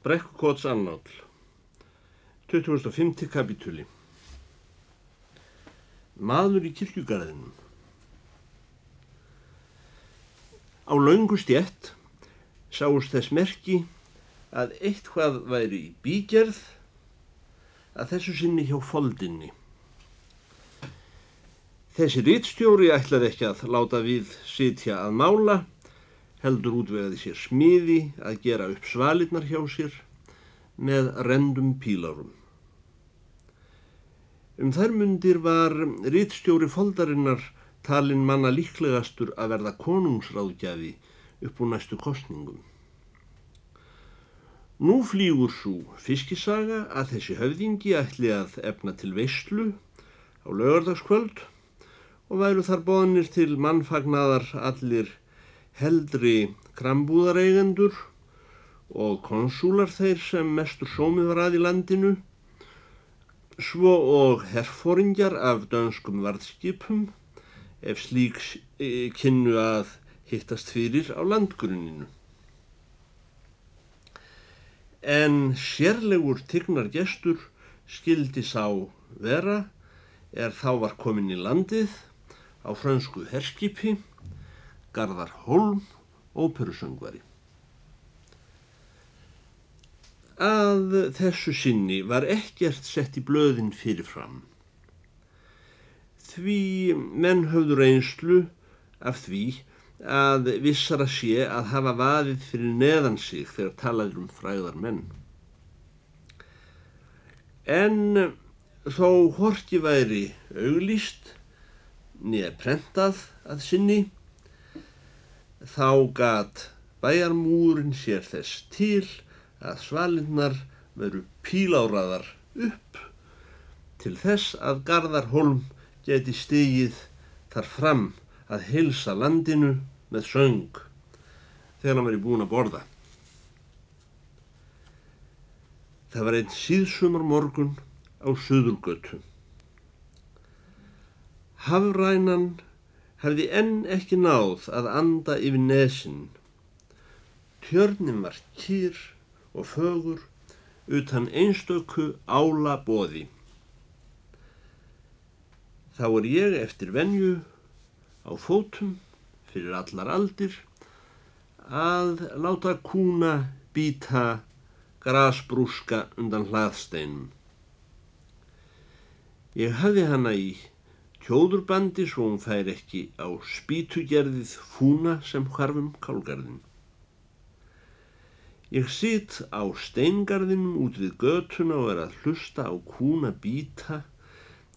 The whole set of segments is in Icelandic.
Brekkukots annáll 2005. kapitúli Maður í kirkjugarðinum Á laungu stjett sáust þess merki að eitthvað væri í bígerð að þessu sinni hjá foldinni. Þessi rittstjóri ætlaði ekki að láta við sitja að mála heldur útvegaði sér smiði að gera upp svalirnar hjá sér með rendum pílarum. Um þær mundir var rittstjóri foldarinnar talin manna líklegastur að verða konungsráðgjafi upp úr næstu kostningum. Nú flýgur svo fiskisaga að þessi höfðingi ætli að efna til veistlu á lögardagskvöld og væru þar bóðnir til mannfagnadar allir heldri krambúðareigendur og konsúlar þeir sem mestur sómið var að í landinu, svo og herfóringjar af dönskum varðskipum ef slíks e, kynnu að hittast fyrir á landgrunninu. En sérlegur tignar gestur skildi sá vera er þá var komin í landið á fransku herskipi Garðar Holm, óperusöngvari. Að þessu sinni var ekkert sett í blöðin fyrirfram. Því menn höfður einslu af því að vissara sé að hafa vaðið fyrir neðan sig þegar talaður um fræðar menn. En þó horti væri auglýst, nýja prentað að sinni, Þá gat bæjarmúrin sér þess til að svalinnar veru píláraðar upp til þess að Garðarholm geti stigið þar fram að heilsa landinu með söng þegar hann veri búin að borða. Það var einn síðsumar morgun á Suðurgötu. Hafrænan hefði enn ekki náð að anda yfir nesin. Tjörnin var kýr og fögur utan einstöku ála bóði. Þá er ég eftir venju á fótum fyrir allar aldir að láta kúna býta grasbrúska undan hlaðsteinum. Ég hafði hana í tjóðurbandi svo hún fær ekki á spítugerðið fúna sem hvarfum kálgarðin. Ég sitt á steingarðinum út við götuna og er að hlusta á kúna býta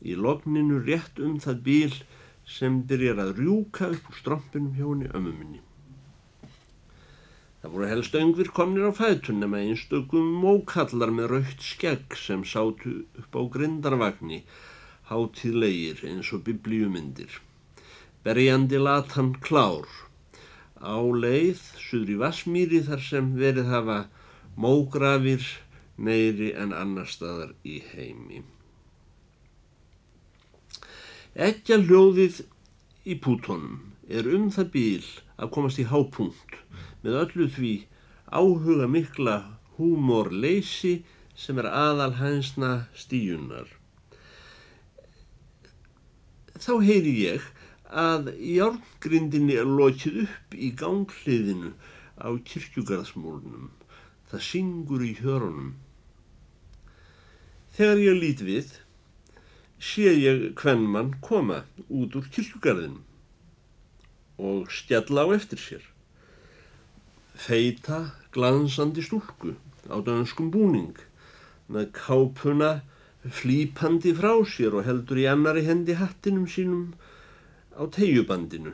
í logninu rétt um það bíl sem byrjar að rjúka upp úr strómpinum hjá henni ömmuminni. Það voru helst öngvir komnir á fætunum með einstökum mókallar með raukt skegg sem sátu upp á grindarvagni hátíðlegir eins og biblíumindir. Berjandi latan klár á leið suður í Vasmíri þar sem verið hafa mógrafir meiri en annar staðar í heimi. Ekkja hljóðið í pútonum er um það bíl að komast í hápunkt með öllu því áhuga mikla húmorleysi sem er aðal hænsna stíunar þá heyri ég að járngrindinni er lokið upp í gangliðinu á kirkjugarðsmólunum. Það syngur í hjörunum. Þegar ég lít við, sé ég hvern mann koma út úr kirkjugarðinum og stjalla á eftir sér. Feita glansandi stúlku á dönskum búning með kápuna flýpandi frá sér og heldur í annari hendi hattinum sínum á tegjubandinu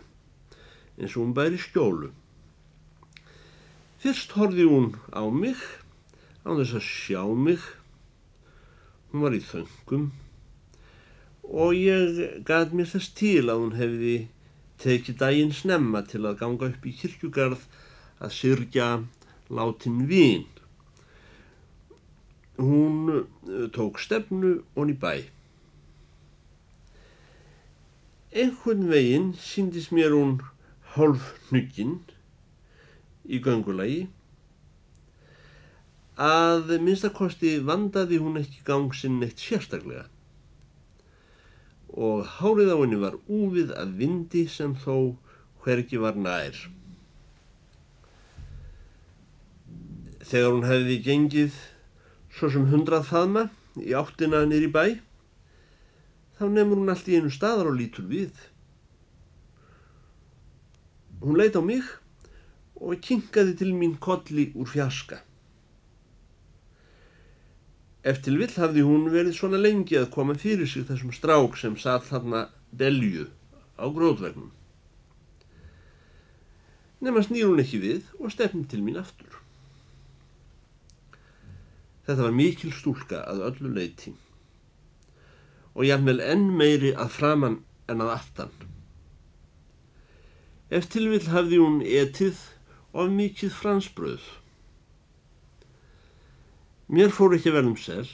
eins og hún bæri skjólu. Fyrst horfi hún á mig á þess að sjá mig. Hún var í þöngum og ég gæt mér þess til að hún hefði tekið daginn snemma til að ganga upp í kirkjugarð að syrja látin vín hún eh, tók stefnu honni bæ. Einhvern veginn síndist mér hún hálf hnugginn í göngulagi Að minnstakosti vandaði hún ekki gang sinn eitt sérstaklega og hárið á henni var úfið af vindi sem þó hvergi var nær. Þegar hún hefði gengið svo sem hundrað faðma í áttina nýri bæ, þá nefnur hún allt í einu staðar og lítur við. Hún leita á mig og kinkaði til mín kolli úr fjaska. Eftir vill hafði hún verið svona lengi að koma fyrir sig þessum strák sem satt þarna belju á gróðvegnum. Nefn að snýr hún ekki við og stefn til mín aftur. Þetta var mikil stúlka að öllu leiti og jafnvel enn meiri að framann en að aftan. Eftir vill hafði hún etið of mikið fransbröð Mér fór ekki vel um sel.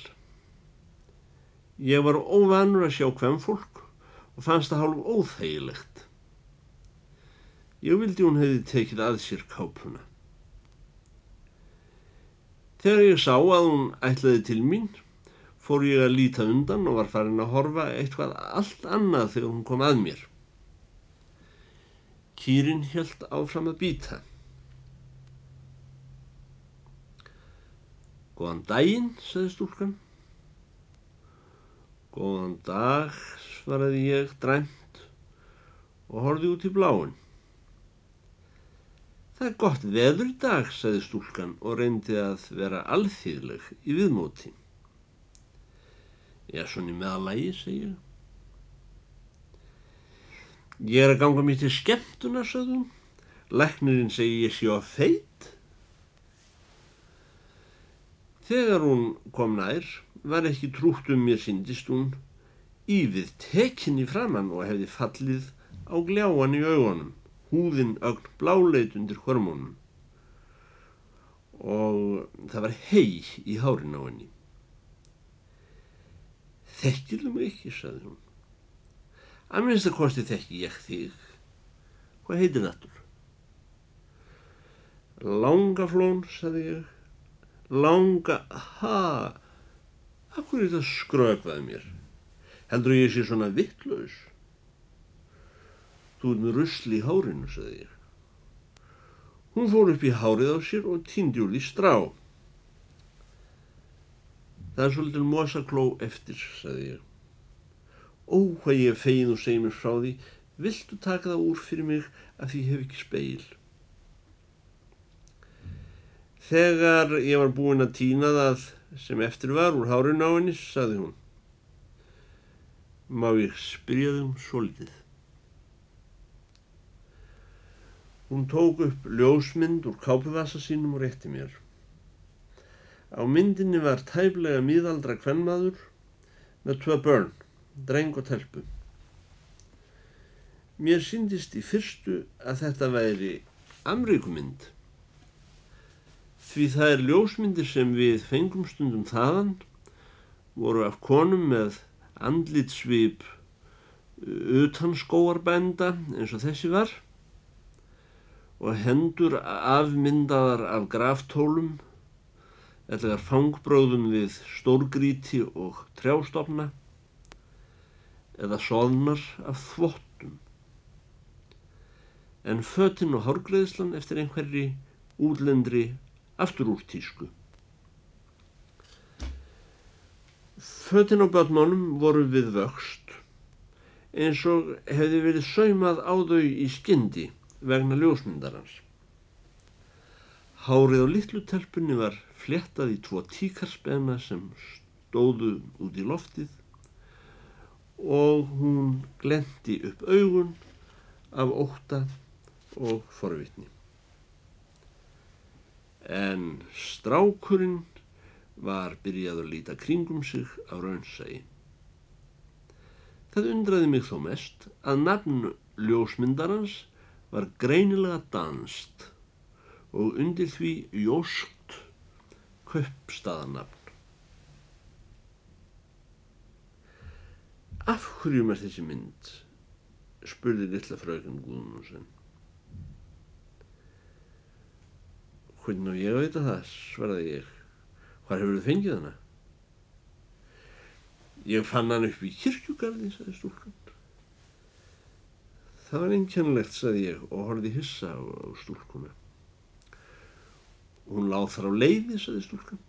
Ég var óvanur að sjá hvem fólk og fannst það hálf óþægilegt. Ég vildi hún hefði tekið að sér kápuna. Þegar ég sá að hún ætlaði til mín, fór ég að líta undan og var farin að horfa eitthvað allt annað þegar hún kom að mér. Kýrin helt áfram að býta. Góðan daginn, sagði stúlkan. Góðan dag, svaraði ég dræmt og horfið út í bláin. Það er gott veður í dag, sagði stúlkan og reyndi að vera alþýðleg í viðmóti. Já, svonni meðalægi, segi ég. Er að ganga mér til skemmtuna, sagði hún. Læknirinn segi ég sé á feit. Þegar hún kom nær var ekki trútt um mér syndist hún yfir tekinni framann og hefði fallið á gljáan í augunum, húðin ögn bláleit undir hormónum og það var hei í hárin á henni. Þekkir þú mig ekki, saði hún. Að minnst að kosti þekki ég þig. Hvað heitir nattur? Langaflón, saði ég langa, ha, akkur er þetta skrökvað mér? Heldur ég sé svona vittlaus? Þú ert með rusli í hárinu, sagði ég. Hún fór upp í hárið á sér og týndi úr því strá. Það er svolítið mosakló eftir, sagði ég. Ó, hvað ég er fegin og segi mér frá því, viltu taka það úr fyrir mig að því ég hef ekki speil? Þegar ég var búinn að týna það sem eftir var úr hárun á henni, saði hún. Má ég spyrja þig um svolítið? Hún tók upp ljósmynd úr kápuvasa sínum og rétti mér. Á myndinni var tæflega miðaldra kvennmaður með tvö börn, dreng og telpu. Mér syndist í fyrstu að þetta væri Amríkumynd því það er ljósmyndir sem við fengum stundum þaðan voru af konum með andlitsvip utan skóarbænda eins og þessi var og hendur afmyndaðar af graftólum eða fangbróðum við stórgríti og trjástofna eða soðnar af þvottum en fötinn og hárgreðslan eftir einhverji útlendri aftur úr tísku. Fötinn á börnmánum voru við vöxt eins og hefði verið saumað á þau í skyndi vegna ljósmyndarans. Hárið á litlu telpunni var flettað í tvo tíkarspenna sem stóðu út í loftið og hún glendi upp augun af óta og forvitni en strákurinn var byrjað að líta kringum sig á raunsægi. Það undraði mig þó mest að nafn ljósmyndarans var greinilega danst og undir því jóst köpstaðanafn. Af hverjum er þessi mynd? spurði litla fröken Guðmundsson. Hvernig og ég að það, svaraði ég. Hvar hefur þið fengið hana? Ég fann hann upp í kirkjugarði, sagði stúlkan. Það var einkennlegt, sagði ég og horfið hissa á, á stúlkuna. Hún láð þar á leiði, sagði stúlkan.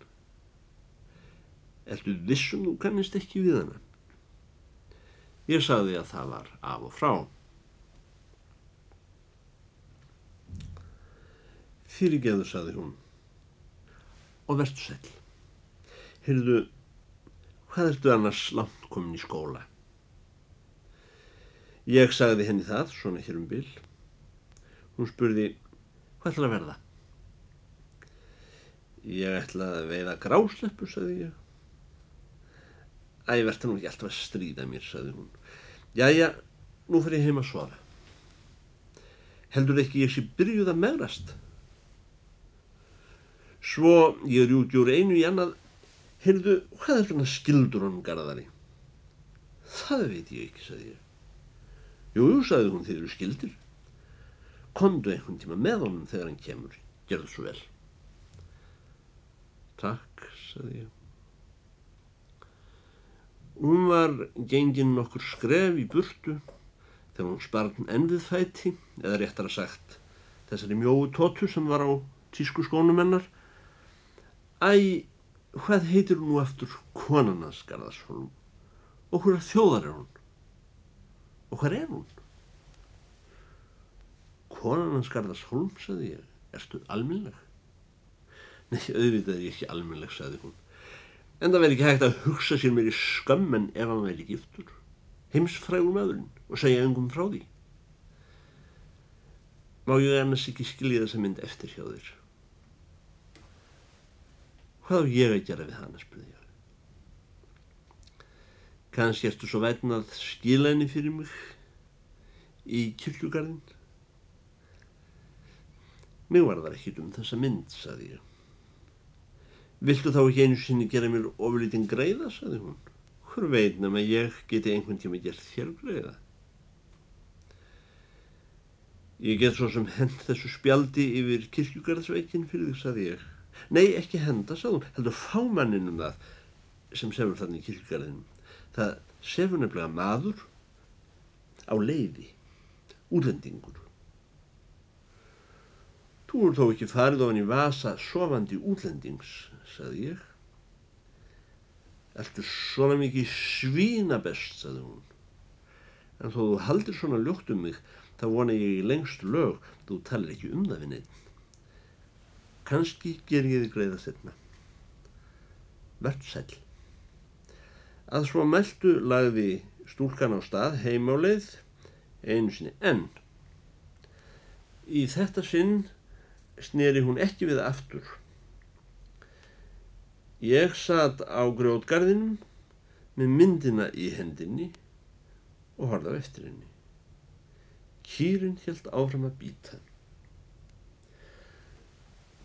Ertu vissum þú kannist ekki við hana? Ég sagði að það var af og frá. Fyrirgeðu, sagði hún. Og verðt sæl. Heyrðu, hvað ertu annars langt komin í skóla? Ég sagði henni það, svona hér um bil. Hún spurði, hvað ætla að verða? Ég ætla að veiða grásleppu, sagði ég. Æ, verður nú ekki alltaf að stríða mér, sagði hún. Jæja, nú fer ég heim að sofa. Heldur ekki ég sé byrjuð að megrast? Svo ég rjúti úr einu í annað, heyrðu, hvað er svona skildur honum garðari? Það veit ég ekki, sagði ég. Jú, sagði hún, þið eru skildir. Kondu einhvern tíma með honum þegar hann kemur. Gerðu svo vel. Takk, sagði ég. Hún var gengin nokkur skref í burtu þegar hún sparn ennvið fæti, eða réttar að sagt þessari mjóu tótu sem var á tísku skónum hennar. Æ, hvað heitir hún nú aftur konanans Garðarsholm? Og hverja þjóðar er hún? Og hvað er hún? Konan hans Garðars Holm, saði ég, erstu alminleg? Nei, auðvitað er ég ekki alminleg, saði hún. En það verði ekki hægt að hugsa sér mér í skömmen ef hann verði giftur. Heimsfrægum öðrun og segja engum frá því. Má ég annars ekki skilja þessa mynd eftir hjá þér? Hvað á ég að gera við hana, spurði ég. Kanski ertu svo vætn að skila henni fyrir mig í kyrkjugarðin? Mér var það ekkit um þessa mynd, saði ég. Viltu þá ekki einu sinni gera mér ofurlítinn greiða, saði hún. Hver veitnum að ég geti einhvern tíma gert þér greiða? Ég get svo sem hend þessu spjaldi yfir kirkjugarðsveikin fyrir því, saði ég. Nei, ekki henda, saði hún, heldur fámanninn um það sem sefur þannig í kirkjugarðinum það sefur nefnilega maður á leiði, útlendingur. Þú er þó ekki farið ofan í vasa sofandi útlendings, sagði ég. Ertu svona mikið svína best, sagði hún. En þó þú haldir svona ljótt um mig, þá vona ég í lengst lög, þú talir ekki um það við neitt. Kanski ger ég þig greiða setna. Vert sæl. Að svo meldu lagði stúlkan á stað heimáleið einu sinni enn. Í þetta sinn sneri hún ekki við aftur. Ég satt á grjótgarðinum með myndina í hendinni og horða á eftir henni. Kýrin helt áfram að býta.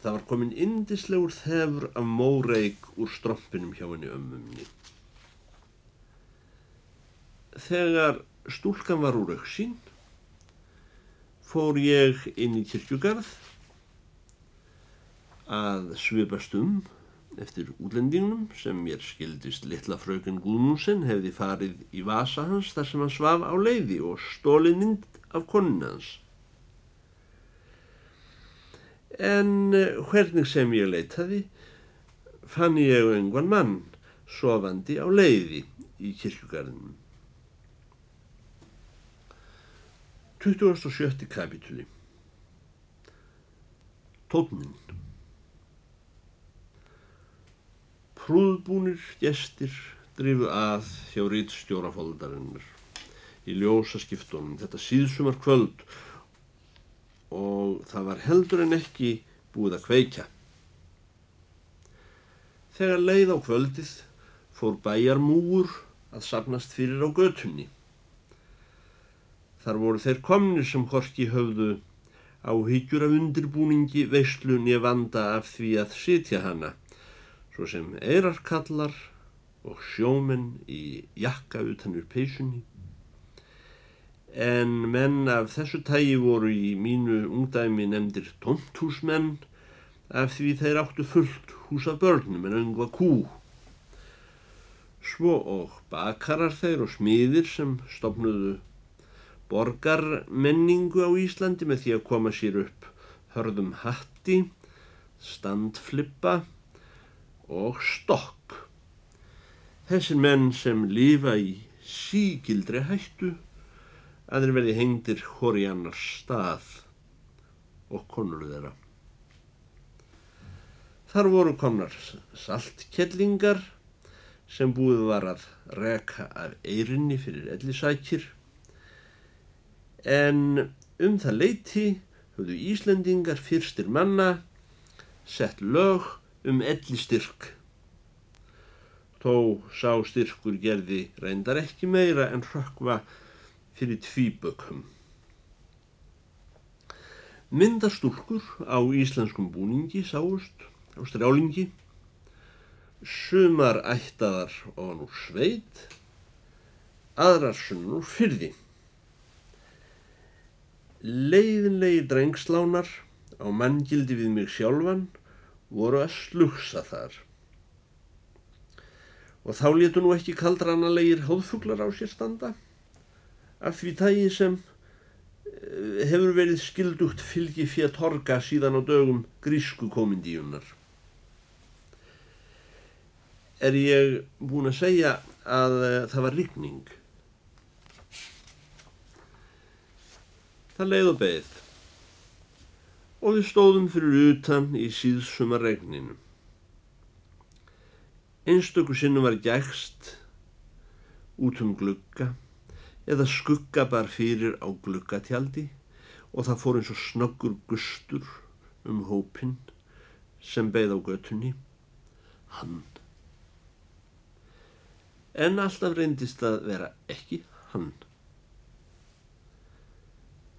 Það var komin indislegur þefur af móreik úr strompinum hjá henni ömmunni. Þegar stúlkan var úr auksín fór ég inn í kirkjugarð að svipast um eftir útlendingnum sem mér skildist litla fröken Guðmúsen hefði farið í vasa hans þar sem hann svaf á leiði og stólið mynd af konuna hans. En eh, hvernig sem ég leitaði fann ég einhvern mann sofandi á leiði í kirkjugarðinum. 27. kapitúli Tóknin Prúðbúnir gestir drifu að hjá rítstjórafóldarinnar í ljósaskiptunum þetta síðsumar kvöld og það var heldur en ekki búið að kveikja. Þegar leið á kvöldið fór bæjarmúur að sapnast fyrir á götunni. Þar voru þeir komnir sem horki höfðu á hyggjur af undirbúningi veislunni vanda af því að sitja hana, svo sem eirarkallar og sjómenn í jakka utanur peysunni. En menn af þessu tægi voru í mínu ungdæmi nefndir tómtúsmenn af því þeir áttu fullt hús af börnum en öngva kú. Svo og bakarar þeir og smiðir sem stopnuðu borgarmenningu á Íslandi með því að koma sér upp hörðum hatti, standflippa og stokk. Þessir menn sem lifa í síkildri hættu að þeir verði hengdir hóri annar stað og konur þeirra. Þar voru komnar saltkellingar sem búið var að reka af eirinni fyrir ellisækir en um það leiti höfðu Íslandingar fyrstir manna sett lög um ellistyrk. Þó sá styrkur gerði reyndar ekki meira en hrökkva fyrir tvíbökum. Myndastúrkur á íslenskum búningi sáust á strjálingi, sumar ættaðar ofan úr sveit, aðrar sunnur fyrði. Leiðinlegi drengslánar á manngildi við mig sjálfan voru að slugsa þar. Og þá letu nú ekki kaldrannalegir hóðfuglar á sér standa, af því tægi sem hefur verið skildugt fylgi fyrir torga síðan á dögum grísku komindíunar. Er ég búin að segja að uh, það var rigning? Það leið og beð og við stóðum fyrir utan í síðsuma regninu. Einstöku sinnum var gægst út um glugga eða skugga bar fyrir á gluggatjaldi og það fór eins og snöggur gustur um hópin sem beigð á götunni, hann. En alltaf reyndist að vera ekki hann.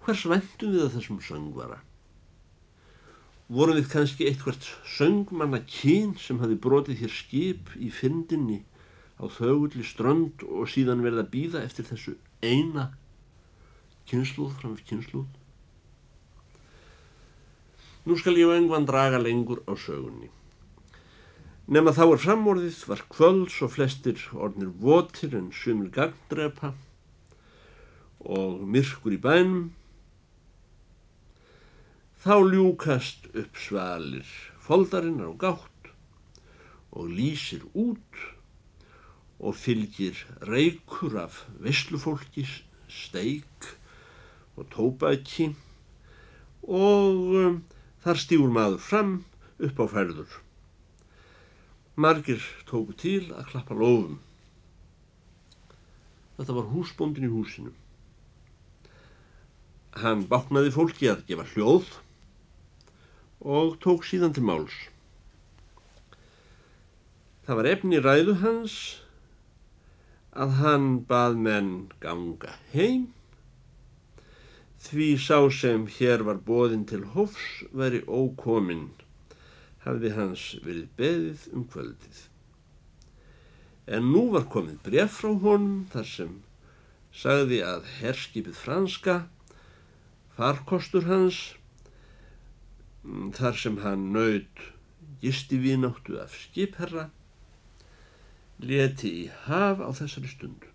Hvers vendum við að þessum söngvara? Vorum við kannski eitthvert söngmanna kyn sem hafi brotið hér skip í fyndinni á þögulli strönd og síðan verið að býða eftir þessu eina kynsluð framfyrir kynsluð. Nú skal ég á engvan draga lengur á sögunni. Nefn að þá er framorðið var kvölds og flestir ornir votir en sumir gagndrepa og myrkur í bænum. Þá ljúkast upp svalir foldarinnar og gátt og lýsir út og fylgir reykur af visslufólki, steik og tóbæki og um, þar stígur maður fram upp á færður. Margir tóku til að klappa lofum. Þetta var húsbóndin í húsinu. Hann báknaði fólki að gefa hljóð og tók síðan til máls. Það var efni ræðu hans að hann bað menn ganga heim því sá sem hér var bóðinn til hofs veri ókominn hafði hans verið beðið um kvöldið. En nú var komið bref frá honum þar sem sagði að herskipið franska, farkostur hans, þar sem hann naut gisti vínáttu af skipherra, leti í haf á þessari stundu.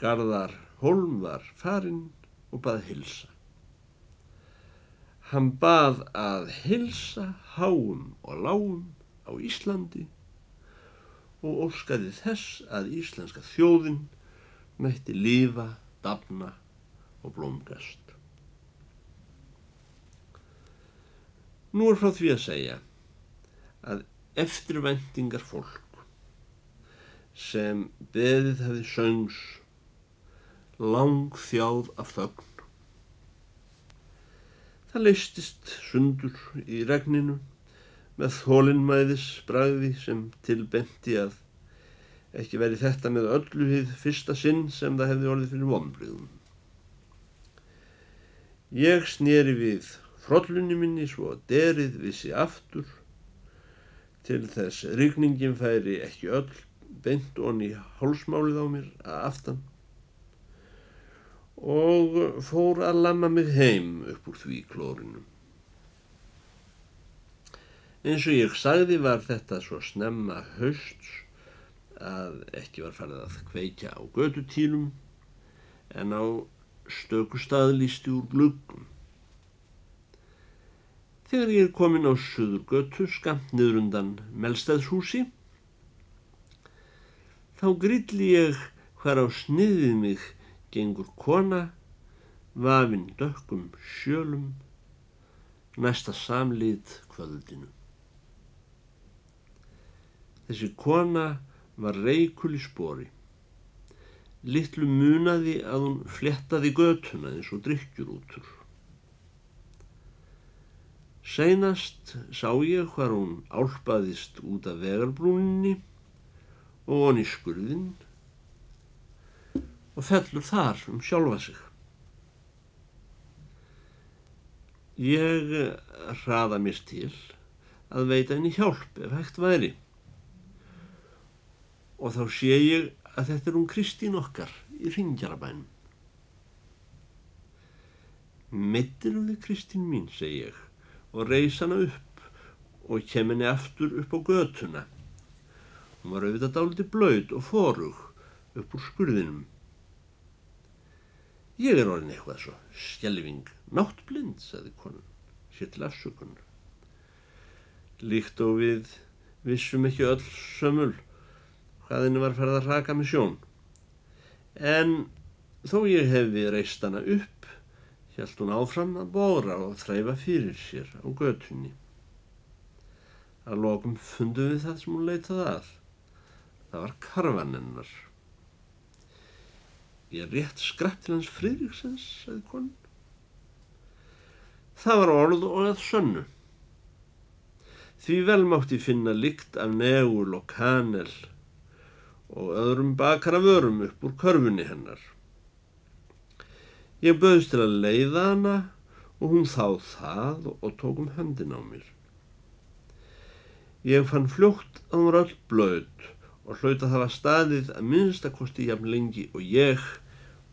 Garðar Holm var farinn og bað hilsa. Hann bað að hilsa háum og lágum á Íslandi og óskaði þess að íslenska þjóðin mætti lifa, dafna og blómgast. Nú er frá því að segja að eftirvæntingar fólk sem beðið hefði söngs lang þjáð af þögn. Það leistist sundur í regninu með þólinnmæðis bræði sem tilbenti að ekki veri þetta með öllu hið fyrsta sinn sem það hefði orðið fyrir vonbriðum. Ég snýri við frollunni minni svo að derið vissi aftur til þess rigningin færi ekki öll beint onni hálsmálið á mér að aftan og fór að lamma mig heim upp úr því klórinu. Eins og ég sagði var þetta svo snemma hausts að ekki var farið að kveikja á gödutýrum en á stöku staðlýsti úr gluggum. Þegar ég er komin á söður götu skamt niður undan melstæðshúsi þá grilli ég hvar á sniðið mig gengur kona vafinn dökkum sjölum næsta samlið kvöldinu. Þessi kona var reykul í spori. Littlu munaði að hún flettaði götuna eins og drikkjur útur. Seinast sá ég hvar hún álpaðist út af vegarbrúninni og honni skurðinn og fellur þar um sjálfa sig. Ég hraða mér til að veita henni hjálp ef hægt væri og þá sé ég að þetta er hún Kristín okkar í ringjarabænum. Þið Kristín mín, segi ég, og reys hana upp og kem henni aftur upp á götuna. Hún var auðvitað dáliti blöyt og forug upp úr skurðinum. Ég er orðin eitthvað svo skjelving, náttblind, sagði konan, sér til afsökunar. Líkt og við vissum ekki öll sömul hvað henni var ferð að raka með sjón. En þó ég hefði reist hana upp, hjælt hún áfram að bóra og þræfa fyrir sér á götunni. Að lokum fundu við það sem hún leitaði að. Það var karvanennar. Ég rétt skrepp til hans Fridriksens, sagði konun. Það var orð og að sönnu. Því vel mátti finna lykt af negul og kanel og öðrum bakara vörum upp úr körfunni hennar. Ég bauðst til að leiða hana og hún þáð það og tók um höndin á mér. Ég fann fljótt að hún var öll blöð og hlaut að það var staðið að minnstakosti jafn lengi og ég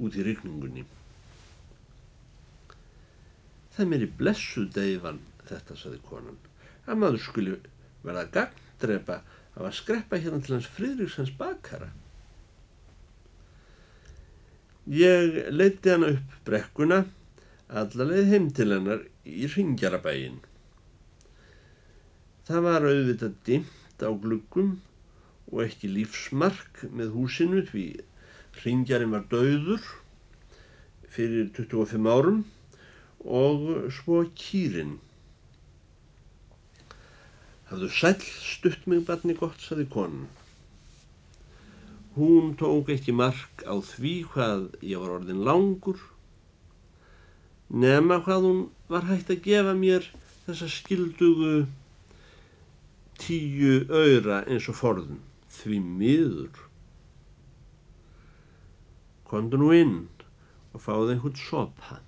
út í rykningunni. Það mér í blessu deyfan þetta, saði konan, að maður skuli verða gagndrepa að var skreppa hérna til hans Fridriksens bakara. Ég leiti hann upp brekkuna allarleið heim til hennar í ringjarabægin. Það var auðvitað dimt á gluggum og ekki lífsmark með húsinu því ringjarinn var dauður fyrir 25 árum og svo kýrin. Hafðu sæl stutt mig barni gott, saði konan. Hún tók ekki mark á því hvað ég var orðin langur, nema hvað hún var hægt að gefa mér þessa skildugu tíu öyra eins og forðun, því miður. Kondu nú inn og fáði einhvern sopa.